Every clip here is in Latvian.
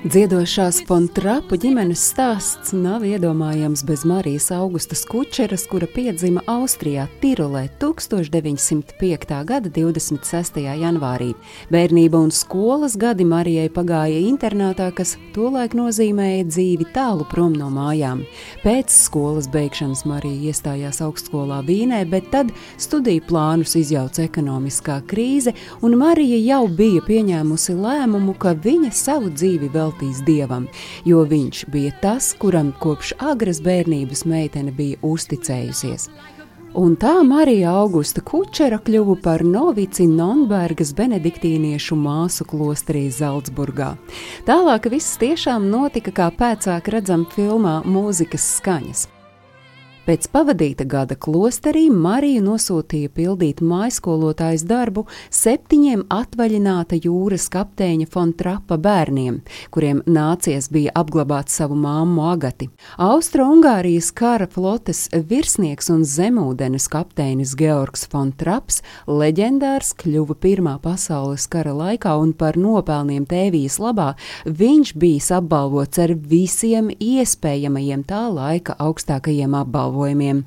Dziedošās Fontrapu ģimenes stāsts nav iedomājams bez Marijas Augustas Kučeras, kura piedzima Austrijā Tirolē 1905. gada 26. janvārī. Bērnība un skolas gadi Marijai pagāja internātā, kas tolaik nozīmēja dzīvi tālu prom no mājām. Pēc skolas beigšanas Marija iestājās augstskolā Vīnē, bet tad studiju plānus izjauca ekonomiskā krīze, un Marija jau bija pieņēmusi lēmumu, ka viņa savu dzīvi vēl veltīs dievam, jo viņš bija tas, kuram kopš agras bērnības meitene bija uzticējusies. Un tā Marija Augusta Kučera kļuva par novici Nonbergas benediktīniešu māsu klosterī Zeltsburgā. Tālāk viss tiešām notika, kā pēcāk redzam filmā Mūzikas skaņas. Pēc pavadīta gada klosterī Marija nosūtīja pildīt maiskolotājas darbu septiņiem atvaļināta jūras kapteiņa Fontrapa bērniem, kuriem nācies bija apglabāt savu māmu Agati. Austro-Ungārijas kara flotes virsnieks un zemūdens kapteinis Georgs Fontraps, leģendārs, kļuva Pirmā pasaules kara laikā un par nopelniem tēvijas labā viņš bijis apbalvots ar visiem iespējamajiem tā laika augstākajiem apbalvojumiem apgalvojumiem.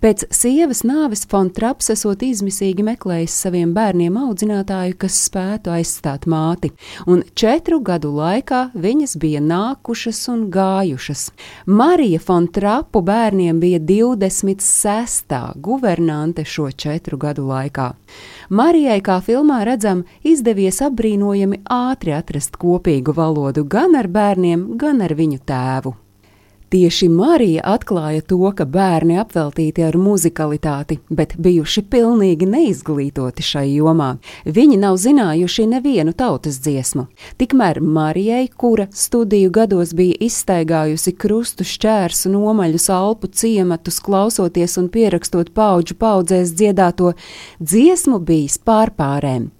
Pēc sievas nāves Fontraps esot izmisīgi meklējis saviem bērniem audzinātāju, kas spētu aizstāt māti, un četru gadu laikā viņas bija nākušas un gājušas. Marija Fontrapu bērniem bija 26. guvernante šo četru gadu laikā. Marijai, kā filmā redzam, izdevies apbrīnojami ātri atrast kopīgu valodu gan ar bērniem, gan ar viņu tēvu. Tieši Marija atklāja to, ka bērni apveltīti ar muzikalitāti, bet bijuši pilnīgi neizglītoti šai jomā. Viņi nav zinājuši nevienu tautas dziesmu. Tikmēr Marijai, kura studiju gados bija izstaigājusi krustu šķērs un omaļus alpu ciematus, klausoties un pierakstot paudžu paudzēs dziedāto dziesmu, bijis pārpārēm.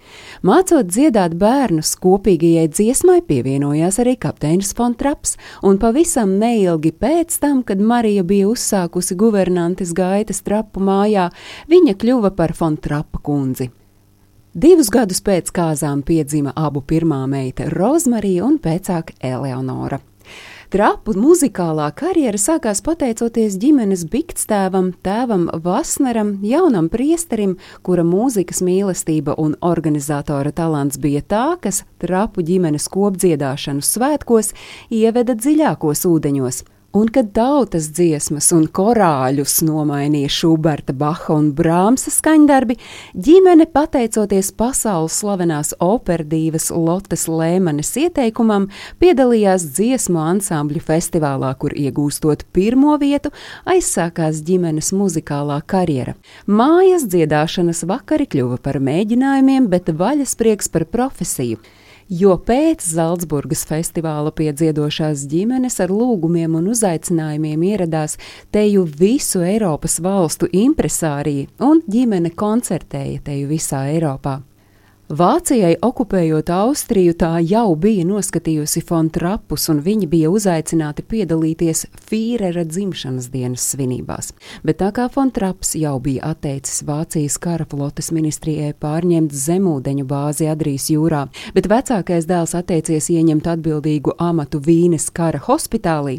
Mācot dziedāt bērnus kopīgajai dziesmai, pievienojās arī kapteinis Fontraps, un pavisam neilgi pēc tam, kad Marija bija uzsākusi guvernantes gaitas trapu mājā, viņa kļuva par Fontrapa kundzi. Divus gadus pēc kāzām piedzima abu pirmā meita Rozmarija un pēcāk Eleonora. Trapu muzikālā karjera sākās pateicoties ģimenes biktstāvam, tēvam Vasneram, jaunam priesterim, kura mūzikas mīlestība un organizatora talants bija tā, kas trapu ģimenes kopdziedāšanu svētkos ieveda dziļākos ūdeņos. Un kad tautas dziesmas un korāļus nomainīja Šuberta, Baha un Brāmsa skaņdarbi, ģimene, pateicoties pasaules slavenās operdīvas Lotas Lēmanes ieteikumam, piedalījās dziesmu ansambļu festivālā, kur iegūstot pirmo vietu, aizsākās ģimenes muzikālā karjera. Mājas dziedāšanas vakari kļuva par mēģinājumiem, bet vaļasprieks par profesiju jo pēc Zeltsburgas festivāla piedziedošās ģimenes ar lūgumiem un uzaicinājumiem ieradās teju visu Eiropas valstu impresāriji, un ģimene koncertēja teju visā Eiropā. Vācijai okupējot Austriju, tā jau bija noskatījusi Fontrapus, un viņi bija uzaicināti piedalīties Fīrera dzimšanas dienas svinībās. Bet tā kā Fontraps jau bija atteicis Vācijas kara flotes ministrijai pārņemt zemūdeņu bāzi Adrijas jūrā, bet vecākais dēls atteicies ieņemt atbildīgu amatu Vīnes kara hospitālī,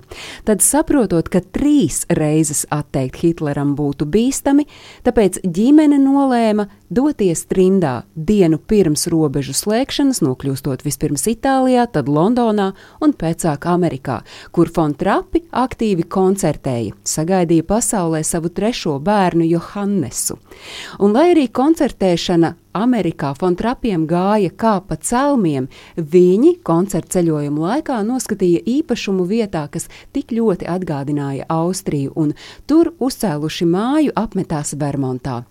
tad saprotot, ka trīs reizes atteikt Hitleram būtu bīstami, tāpēc ģimene nolēma doties trimdā dienu pirms robežu slēgšanas, nokļūstot vispirms Itālijā, tad Londonā un pēcāk Amerikā, kur Fontrapi aktīvi koncertēja, sagaidīja pasaulē savu trešo bērnu Johannesu. Un lai arī koncertēšana Amerikā Fontrapiem gāja kā pa celmiem, viņi koncerta ceļojuma laikā noskatīja īpašumu vietā, kas tik ļoti atgādināja Austriju, un tur uzcēluši māju apmetās Vermontā.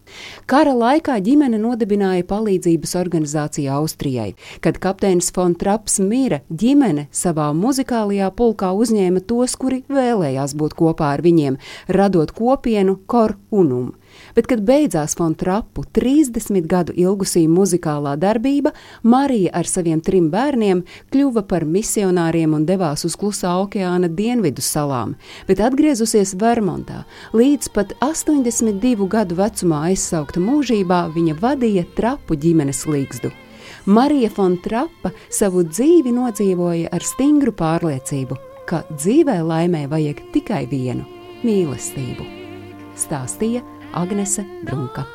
Kara laikā ģimene nodibināja palīdzības organizāciju Austrijai. Kad kapteinis Fontraps mira, ģimene savā muzikālajā pulkā uzņēma tos, kuri vēlējās būt kopā ar viņiem, radot kopienu Kor Unum. Bet, kad beidzās Fontrapu 30 gadu ilgusī muzikālā darbība, Marija ar saviem trim bērniem kļuva par misionāriem un devās uz Klusā okeāna dienvidu salām, bet atgriezusies Vermontā, līdz pat 82 gadu vecumā aizsaukta mūžībā viņa vadīja trapu ģimenes līgzdu. Marija Fontrapa savu dzīvi nodzīvoja ar stingru pārliecību, ka dzīvē laimē vajag tikai vienu - mīlestību stāstīja Agnese Brunka.